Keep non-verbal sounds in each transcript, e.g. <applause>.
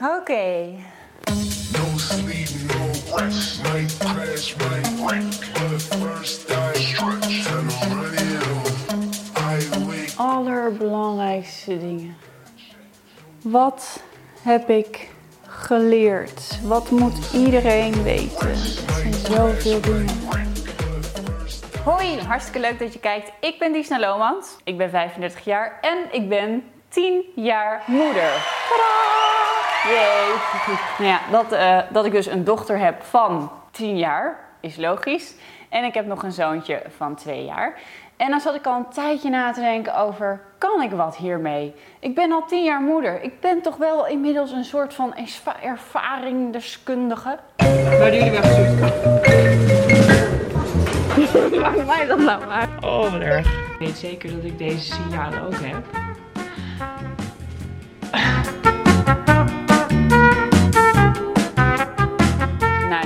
Oké. No sleep, no rest. Night crash, right wreck. But first I stretch and I'm ready to I wake Allerbelangrijkste dingen. Wat heb ik geleerd? Wat moet iedereen weten? Er zijn zoveel dingen. Hoi, hartstikke leuk dat je kijkt. Ik ben Diesna Lomans. Ik ben 35 jaar en ik ben 10 jaar moeder. Tadaa! Yay! Nou ja, dat, eh, dat ik dus een dochter heb van 10 jaar is logisch. En ik heb nog een zoontje van 2 jaar. En dan zat ik al een tijdje na te denken over, kan ik wat hiermee? Ik ben al 10 jaar moeder. Ik ben toch wel inmiddels een soort van erva- ervaringdeskundige. Waar jullie weg gezocht? Maakt mij dat nou maar. Oh, wat erg. Ik weet zeker dat ik deze signalen ook heb.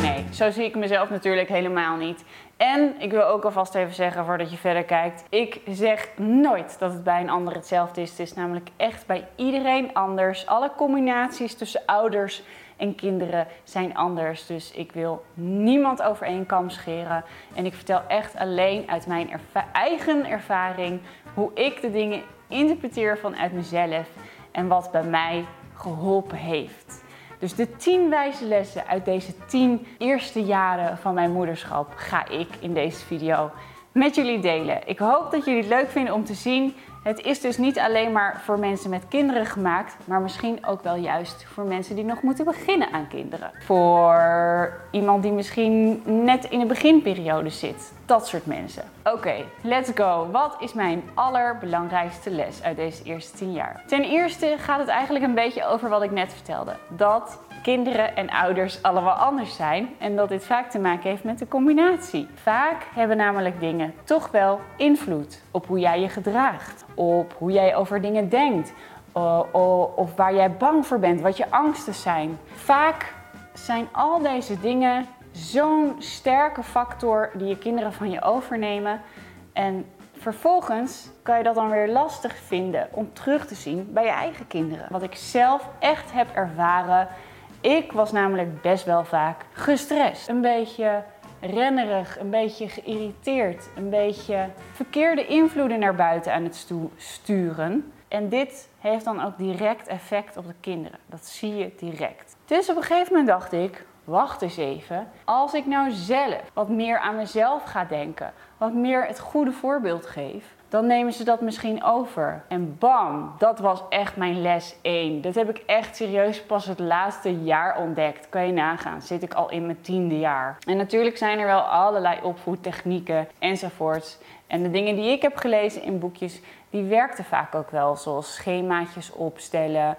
Nee, zo zie ik mezelf natuurlijk helemaal niet. En ik wil ook alvast even zeggen voordat je verder kijkt. Ik zeg nooit dat het bij een ander hetzelfde is. Het is namelijk echt bij iedereen anders. Alle combinaties tussen ouders en kinderen zijn anders. Dus ik wil niemand over kam scheren. En ik vertel echt alleen uit mijn eigen ervaring hoe ik de dingen interpreteer vanuit mezelf. En wat bij mij geholpen heeft. Dus de 10 wijze lessen uit deze 10 eerste jaren van mijn moederschap ga ik in deze video met jullie delen. Ik hoop dat jullie het leuk vinden om te zien. Het is dus niet alleen maar voor mensen met kinderen gemaakt, maar misschien ook wel juist voor mensen die nog moeten beginnen aan kinderen. Voor iemand die misschien net in de beginperiode zit. Dat soort mensen. Oké, let's go. Wat is mijn allerbelangrijkste les uit deze eerste 10 jaar? Ten eerste gaat het eigenlijk een beetje over wat ik net vertelde. Dat kinderen en ouders allemaal anders zijn en dat dit vaak te maken heeft met de combinatie. Vaak hebben namelijk dingen toch wel invloed op hoe jij je gedraagt, op hoe jij over dingen denkt, o- of waar jij bang voor bent, wat je angsten zijn. Vaak zijn al deze dingen zo'n sterke factor die je kinderen van je overnemen en Vervolgens kan je dat dan weer lastig vinden om terug te zien bij je eigen kinderen. Wat ik zelf echt heb ervaren. Ik was namelijk best wel vaak gestrest. Een beetje rennerig, een beetje geïrriteerd, een beetje verkeerde invloeden naar buiten aan het stu- sturen. En dit heeft dan ook direct effect op de kinderen. Dat zie je direct. Dus op een gegeven moment dacht ik, wacht eens even. Als ik nou zelf wat meer aan mezelf ga denken, wat meer het goede voorbeeld geef, dan nemen ze dat misschien over. En bam, dat was echt mijn les 1. Dat heb ik echt serieus pas het laatste jaar ontdekt. Kan je nagaan, zit ik al in mijn tiende jaar. En natuurlijk zijn er wel allerlei opvoedtechnieken enzovoorts. En de dingen die ik heb gelezen in boekjes, die werkten vaak ook wel. Zoals schemaatjes opstellen,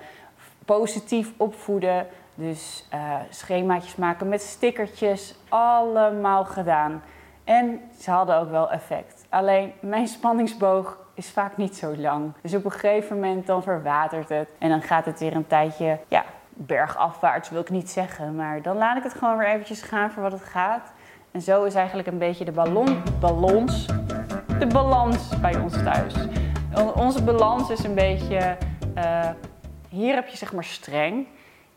positief opvoeden. Dus eh, schemaatjes maken met stickertjes, allemaal gedaan. En ze hadden ook wel effect. Alleen mijn spanningsboog is vaak niet zo lang. Dus op een gegeven moment dan verwatert het. En dan gaat het weer een tijdje, ja, bergafwaarts wil ik niet zeggen. Maar dan laat ik het gewoon weer eventjes gaan voor wat het gaat. En zo is eigenlijk een beetje de ballon, ballons, de balans bij ons thuis. Onze balans is een beetje, eh, hier heb je zeg maar streng.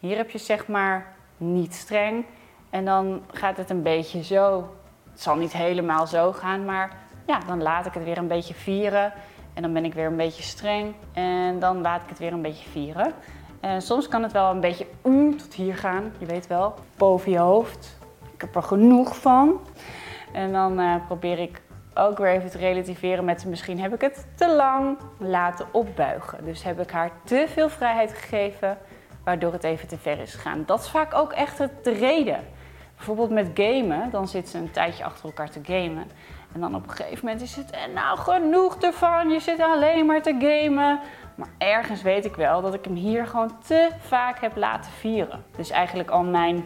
Hier heb je zeg maar niet streng. En dan gaat het een beetje zo. Het zal niet helemaal zo gaan, maar ja, dan laat ik het weer een beetje vieren. En dan ben ik weer een beetje streng. En dan laat ik het weer een beetje vieren. En soms kan het wel een beetje mm, tot hier gaan, je weet wel, boven je hoofd. Ik heb er genoeg van. En dan eh, probeer ik ook weer even te relativeren met misschien heb ik het te lang laten opbuigen. Dus heb ik haar te veel vrijheid gegeven, waardoor het even te ver is gegaan. Dat is vaak ook echt de reden. Bijvoorbeeld met gamen, dan zit ze een tijdje achter elkaar te gamen. En dan op een gegeven moment is het, en nou genoeg ervan, je zit alleen maar te gamen. Maar ergens weet ik wel dat ik hem hier gewoon te vaak heb laten vieren. Dus eigenlijk al mijn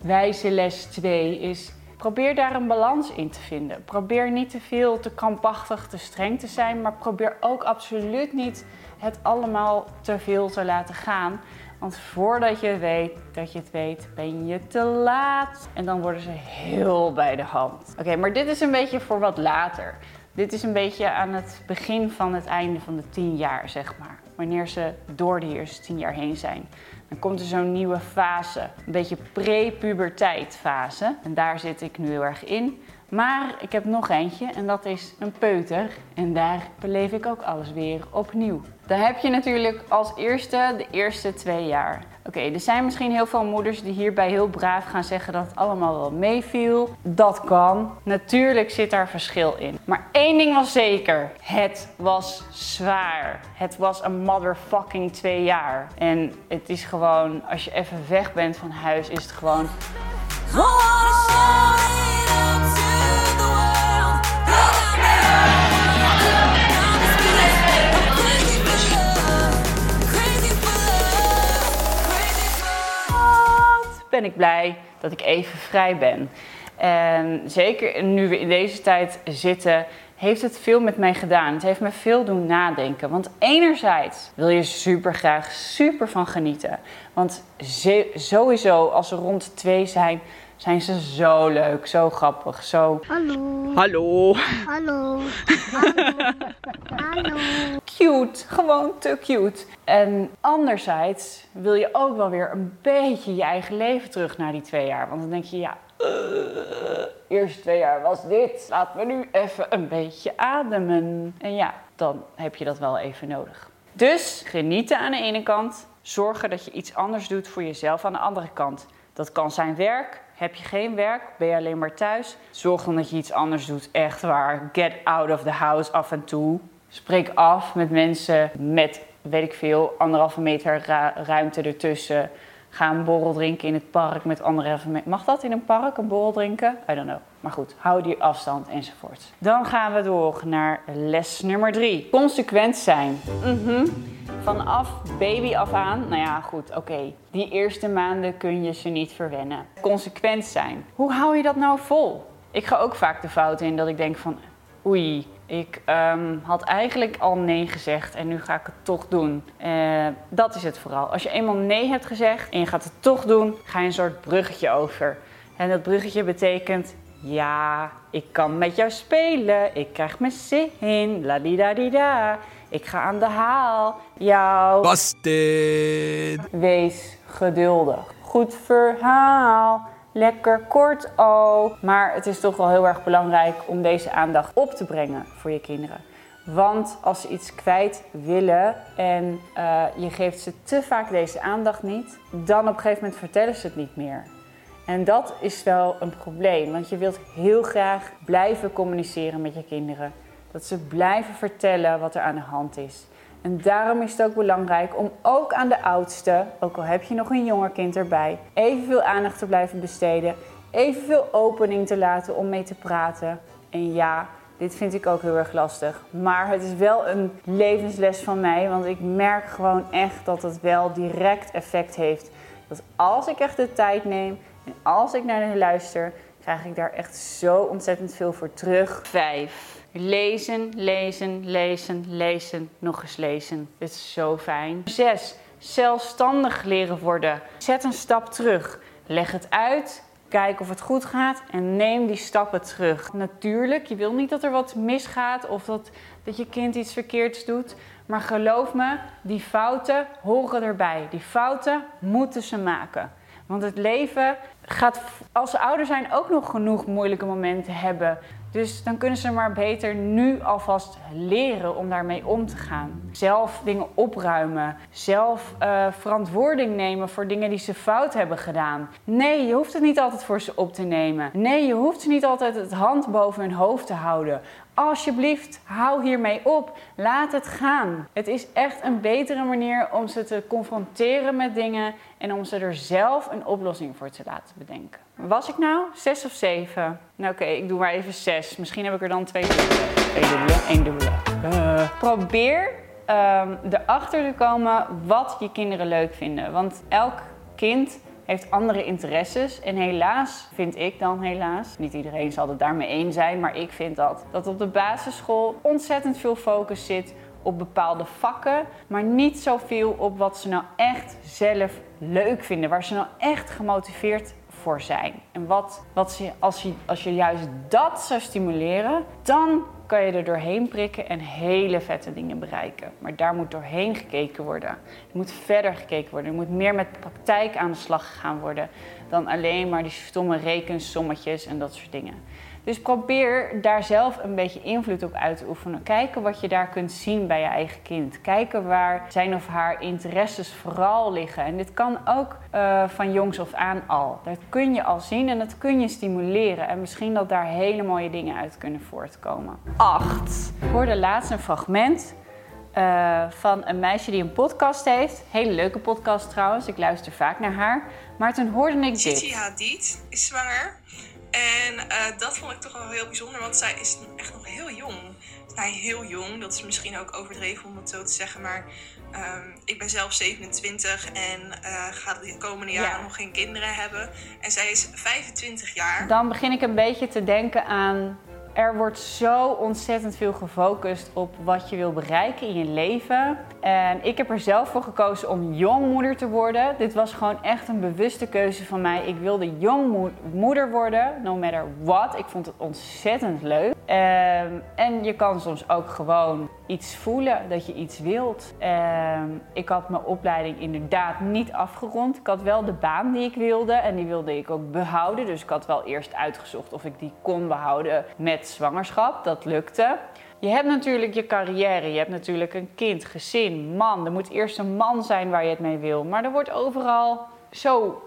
wijze les 2 is, probeer daar een balans in te vinden. Probeer niet te veel, te krampachtig, te streng te zijn. Maar probeer ook absoluut niet het allemaal te veel te laten gaan. Want voordat je weet dat je het weet, ben je te laat. En dan worden ze heel bij de hand. Oké, maar dit is een beetje voor wat later. Dit is een beetje aan het begin van het einde van de tien jaar, zeg maar. Wanneer ze door de eerste tien jaar heen zijn. Dan komt er zo'n nieuwe fase, een beetje pre-puberteit fase. En daar zit ik nu heel erg in. Maar ik heb nog eentje en dat is een peuter. En daar beleef ik ook alles weer opnieuw. Dan heb je natuurlijk als eerste de eerste twee jaar. Oké, er zijn misschien heel veel moeders die hierbij heel braaf gaan zeggen dat het allemaal wel meeviel. Dat kan. Natuurlijk zit daar verschil in. Maar één ding was zeker. Het was zwaar. Het was een motherfucking twee jaar. En het is gewoon, als je even weg bent van huis, is het gewoon ben ik blij dat ik even vrij ben. En zeker nu we in deze tijd zitten, heeft het veel met mij gedaan. Het heeft me veel doen nadenken. Want enerzijds wil je super graag super van genieten. Want sowieso als ze rond twee zijn, zijn ze zo leuk, zo grappig, zo Hallo, hallo, hallo, <laughs> hallo, hallo. cute, gewoon te cute. En anderzijds wil je ook wel weer een beetje je eigen leven terug naar die twee jaar. Want dan denk je, ja, uh, eerste twee jaar was dit. Laten we nu even een beetje ademen. En ja, dan heb je dat wel even nodig. Dus genieten aan de ene kant. Zorgen dat je iets anders doet voor jezelf aan de andere kant. Dat kan zijn werk. Heb je geen werk? Ben je alleen maar thuis? Zorg dan dat je iets anders doet. Echt waar. Get out of the house af en toe. Spreek af met mensen met, weet ik veel, anderhalve meter ruimte ertussen. Ga een borrel drinken in het park met meter. Mag dat in een park, een borrel drinken? I don't know. Maar goed, hou die afstand enzovoort. Dan gaan we door naar les nummer drie. Consequent zijn. Mhm. Vanaf baby af aan, nou ja, goed, oké. Die eerste maanden kun je ze niet verwennen. Consequent zijn. Hoe hou je dat nou vol? Ik ga ook vaak de fout in dat ik denk van, oei, ik ehm, had eigenlijk al nee gezegd en nu ga ik het toch doen. Eh, dat is het vooral. Als je eenmaal nee hebt gezegd en je gaat het toch doen, ga je een soort bruggetje over. En dat bruggetje betekent, ja, ik kan met jou spelen, ik krijg mijn zin, la di da di da. Ik ga aan de haal, jou. Busted! Wees geduldig. Goed verhaal. Lekker kort ook. Maar het is toch wel heel erg belangrijk om deze aandacht op te brengen voor je kinderen. Want als ze iets kwijt willen en eh, je geeft ze te vaak deze aandacht niet, dan op een gegeven moment vertellen ze het niet meer. En dat is wel een probleem, want je wilt heel graag blijven communiceren met je kinderen. Dat ze blijven vertellen wat er aan de hand is. En daarom is het ook belangrijk om ook aan de oudste, ook al heb je nog een jonger kind erbij, evenveel aandacht te blijven besteden. Evenveel opening te laten om mee te praten. En ja, dit vind ik ook heel erg lastig. Maar het is wel een levensles van mij, want ik merk gewoon echt dat het wel direct effect heeft. Dat als ik echt de tijd neem en als ik naar hen luister, krijg ik daar echt zo ontzettend veel voor terug. Vijf. Lezen, lezen, lezen, lezen, nog eens lezen. Dit is zo fijn. Zes. Zelfstandig leren worden. Zet een stap terug. Leg het uit. Kijk of het goed gaat en neem die stappen terug. Natuurlijk, je wil niet dat er wat misgaat of dat, dat je kind iets verkeerds doet. Maar geloof me, die fouten horen erbij. Die fouten moeten ze maken. Want het leven gaat als ze ouder zijn ook nog genoeg moeilijke momenten hebben. Dus dan kunnen ze maar beter nu alvast leren om daarmee om te gaan. Zelf dingen opruimen. Zelf eh, verantwoording nemen voor dingen die ze fout hebben gedaan. Nee, je hoeft het niet altijd voor ze op te nemen. Nee, je hoeft ze niet altijd het hand boven hun hoofd te houden. Alsjeblieft, hou hiermee op. Laat het gaan. Het is echt een betere manier om ze te confronteren met dingen en om ze er zelf een oplossing voor te laten bedenken. Was ik nou zes of zeven? Nou oké, ik doe maar even zes. Misschien heb ik er dan twee. Twee dubbele, één dubbele. Eh, probeer ehm, erachter te komen wat je kinderen leuk vinden. Want elk kind heeft andere interesses. En helaas, vind ik dan helaas, niet iedereen zal het daarmee eens zijn, maar ik vind dat, dat op de basisschool ontzettend veel focus zit op bepaalde vakken, maar niet zoveel op wat ze nou echt zelf leuk vinden, waar ze nou echt gemotiveerd voor zijn. En wat, wat ze, als, je, als je juist dat zou stimuleren, dan kan je er doorheen prikken en hele vette dingen bereiken. Maar daar moet doorheen gekeken worden. Er moet verder gekeken worden. Er moet meer met praktijk aan de slag gegaan worden dan alleen maar die stomme rekensommetjes en dat soort dingen. Dus probeer daar zelf een beetje invloed op uit te oefenen. Kijken wat je daar kunt zien bij je eigen kind. Kijken waar zijn of haar interesses vooral liggen. En dit kan ook uh, van jongs af aan al. Dat kun je al zien en dat kun je stimuleren. En misschien dat daar hele mooie dingen uit kunnen voortkomen. 8. Ik hoorde laatst een fragment uh, van een meisje die een podcast heeft. Hele leuke podcast trouwens. Ik luister vaak naar haar. Maar toen hoorde ik dit. Gigi Hadid is zwanger. En uh, dat vond ik toch wel heel bijzonder, want zij is echt nog heel jong. Nou, heel jong, dat is misschien ook overdreven om het zo te zeggen, maar um, ik ben zelf 27 en uh, ga de komende jaren ja. nog geen kinderen hebben. En zij is 25 jaar. Dan begin ik een beetje te denken aan er wordt zo ontzettend veel gefocust op wat je wil bereiken in je leven. En ik heb er zelf voor gekozen om jongmoeder te worden. Dit was gewoon echt een bewuste keuze van mij. Ik wilde jongmoeder worden, no matter what. Ik vond het ontzettend leuk. Um, en je kan soms ook gewoon iets voelen, dat je iets wilt. Um, ik had mijn opleiding inderdaad niet afgerond. Ik had wel de baan die ik wilde en die wilde ik ook behouden. Dus ik had wel eerst uitgezocht of ik die kon behouden met zwangerschap. Dat lukte. Je hebt natuurlijk je carrière, je hebt natuurlijk een kind, gezin, man. Er moet eerst een man zijn waar je het mee wil. Maar er wordt overal zo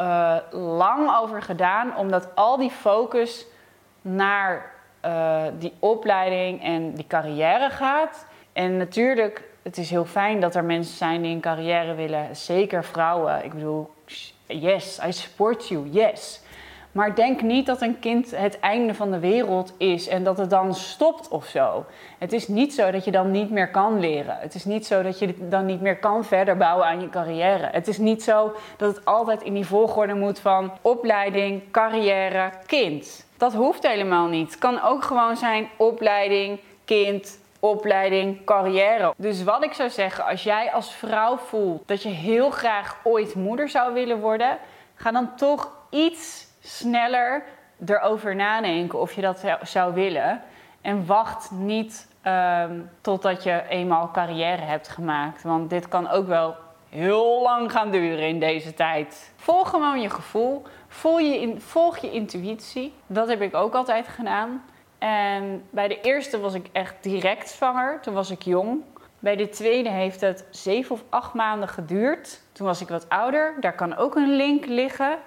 uh, lang over gedaan, omdat al die focus naar uh, die opleiding en die carrière gaat. En natuurlijk, het is heel fijn dat er mensen zijn die een carrière willen. Zeker vrouwen. Ik bedoel, yes, I support you, yes. Maar denk niet dat een kind het einde van de wereld is en dat het dan stopt of zo. Het is niet zo dat je dan niet meer kan leren. Het is niet zo dat je dan niet meer kan verder bouwen aan je carrière. Het is niet zo dat het altijd in die volgorde moet van opleiding, carrière, kind. Dat hoeft helemaal niet. Het kan ook gewoon zijn opleiding, kind, opleiding, carrière. Dus wat ik zou zeggen, als jij als vrouw voelt dat je heel graag ooit moeder zou willen worden, ga dan toch iets sneller erover nadenken of je dat zou willen. En wacht niet um, totdat je eenmaal carrière hebt gemaakt. Want dit kan ook wel heel lang gaan duren in deze tijd. Volg gewoon je gevoel. Volg je, in, volg je intuïtie. Dat heb ik ook altijd gedaan. En bij de eerste was ik echt direct zwanger. Toen was ik jong. Bij de tweede heeft het zeven of acht maanden geduurd. Toen was ik wat ouder. Daar kan ook een link liggen.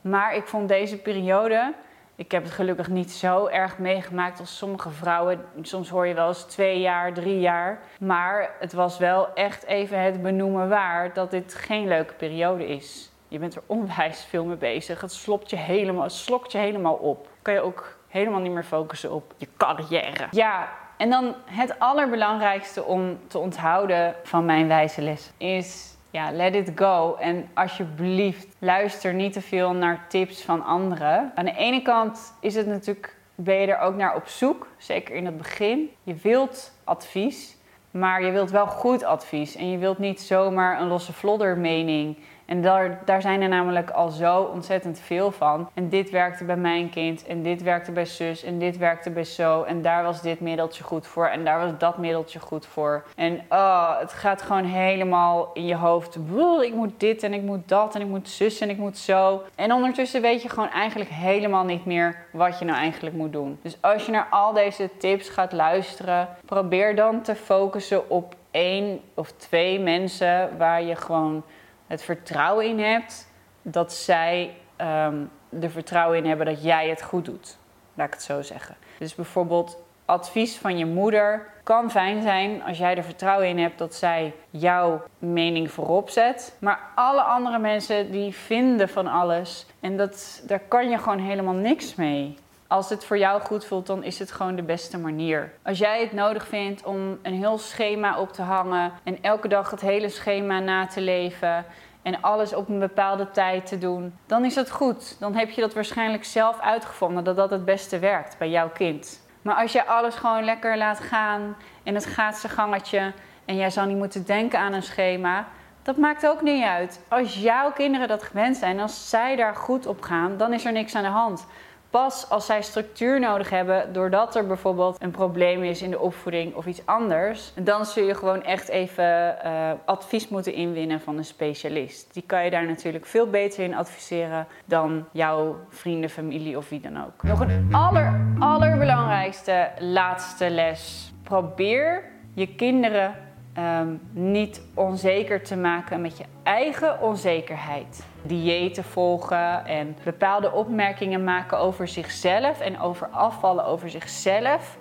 Maar ik vond deze periode, ik heb het gelukkig niet zo erg meegemaakt als sommige vrouwen. Soms hoor je wel eens twee jaar, drie jaar. Maar het was wel echt even het benoemen waar dat dit geen leuke periode is. Je bent er onwijs veel mee bezig. Het slokt je helemaal, slokt je helemaal op. Kan je ook helemaal niet meer focussen op je carrière. Ja, en dan het allerbelangrijkste om te onthouden van mijn wijze les is ja, let it go. En alsjeblieft, luister niet te veel naar tips van anderen. Aan de ene kant is het natuurlijk, ben je er ook naar op zoek, zeker in het begin. Je wilt advies, maar je wilt wel goed advies. En je wilt niet zomaar een losse vlodder mening en daar, daar zijn er namelijk al zo ontzettend veel van. En dit werkte bij mijn kind. En dit werkte bij zus. En dit werkte bij zo. En daar was dit middeltje goed voor. En daar was dat middeltje goed voor. En oh, het gaat gewoon helemaal in je hoofd. Ik moet dit en ik moet dat. En ik moet zus en ik moet zo. En ondertussen weet je gewoon eigenlijk helemaal niet meer wat je nou eigenlijk moet doen. Dus als je naar al deze tips gaat luisteren, probeer dan te focussen op één of twee mensen waar je gewoon het vertrouwen in hebt dat zij um, er vertrouwen in hebben dat jij het goed doet. Laat ik het zo zeggen. Dus bijvoorbeeld advies van je moeder kan fijn zijn als jij er vertrouwen in hebt dat zij jouw mening voorop zet. Maar alle andere mensen die vinden van alles en dat, daar kan je gewoon helemaal niks mee. Als het voor jou goed voelt, dan is het gewoon de beste manier. Als jij het nodig vindt om een heel schema op te hangen en elke dag het hele schema na te leven en alles op een bepaalde tijd te doen, dan is het goed. Dan heb je dat waarschijnlijk zelf uitgevonden dat dat het beste werkt bij jouw kind. Maar als je alles gewoon lekker laat gaan en het gaat zijn gangetje en jij zou niet moeten denken aan een schema, dat maakt ook niet uit. Als jouw kinderen dat gewend zijn, als zij daar goed op gaan, dan is er niks aan de hand. Pas als zij structuur nodig hebben, doordat er bijvoorbeeld een probleem is in de opvoeding of iets anders, dan zul je gewoon echt even eh, advies moeten inwinnen van een specialist. Die kan je daar natuurlijk veel beter in adviseren dan jouw vrienden, familie of wie dan ook. Nog een aller, allerbelangrijkste laatste les. Probeer je kinderen ehm, niet onzeker te maken met je eigen onzekerheid. Diëten volgen en bepaalde opmerkingen maken over zichzelf en over afvallen over zichzelf.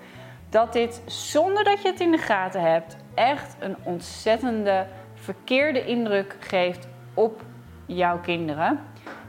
Dat dit zonder dat je het in de gaten hebt echt een ontzettende verkeerde indruk geeft op jouw kinderen.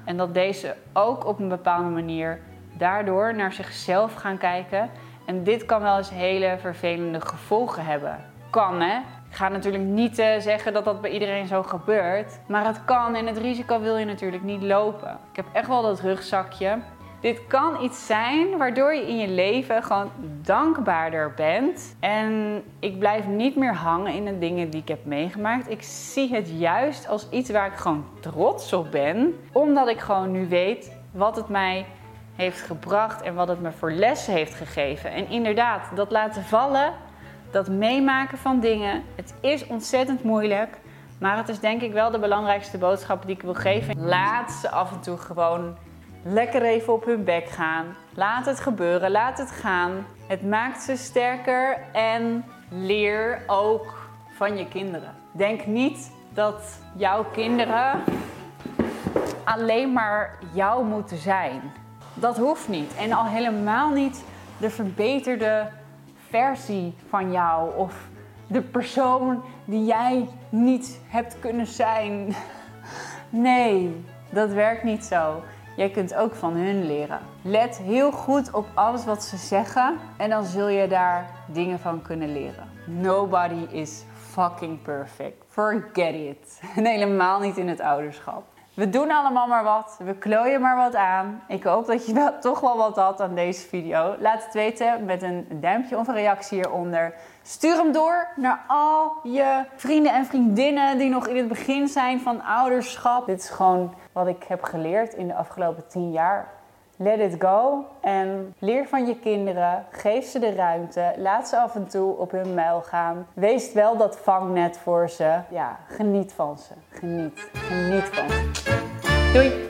En dat deze ook op een bepaalde manier daardoor naar zichzelf gaan kijken. En dit kan wel eens hele vervelende gevolgen hebben. Kan hè? Ik ga natuurlijk niet uh, zeggen dat dat bij iedereen zo gebeurt. Maar het kan en het risico wil je natuurlijk niet lopen. Ik heb echt wel dat rugzakje. Dit kan iets zijn waardoor je in je leven gewoon dankbaarder bent. En ik blijf niet meer hangen in de dingen die ik heb meegemaakt. Ik zie het juist als iets waar ik gewoon trots op ben. Omdat ik gewoon nu weet wat het mij heeft gebracht en wat het me voor lessen heeft gegeven. En inderdaad, dat laten vallen, dat meemaken van dingen, het is ontzettend moeilijk. Maar het is denk ik wel de belangrijkste boodschap die ik wil geven. Laat ze af en toe gewoon lekker even op hun bek gaan. Laat het gebeuren, laat het gaan. Het maakt ze sterker en leer ook van je kinderen. Denk niet dat jouw kinderen alleen maar jou moeten zijn. Dat hoeft niet. En al helemaal niet de verbeterde versie van jou of de persoon die jij niet hebt kunnen zijn. <laughs> Nee, dat werkt niet zo. Jij kunt ook van hun leren. Let heel goed op alles wat ze zeggen en dan zul je daar dingen van kunnen leren. Nobody is fucking perfect. Forget it. <laughs> En helemaal niet in het ouderschap. We doen allemaal maar wat. We klooien maar wat aan. Ik hoop dat je wel, toch wel wat had aan deze video. Laat het weten met een duimpje of een reactie hieronder. Stuur hem door naar al je vrienden en vriendinnen die nog in het begin zijn van ouderschap. Dit is gewoon wat ik heb geleerd in de afgelopen 10 jaar. Let it go en leer van je kinderen. Geef ze de ruimte. Laat ze af en toe op hun muil gaan. Wees wel dat vangnet voor ze. Ja, geniet van ze. Geniet. Geniet van ze. Doei!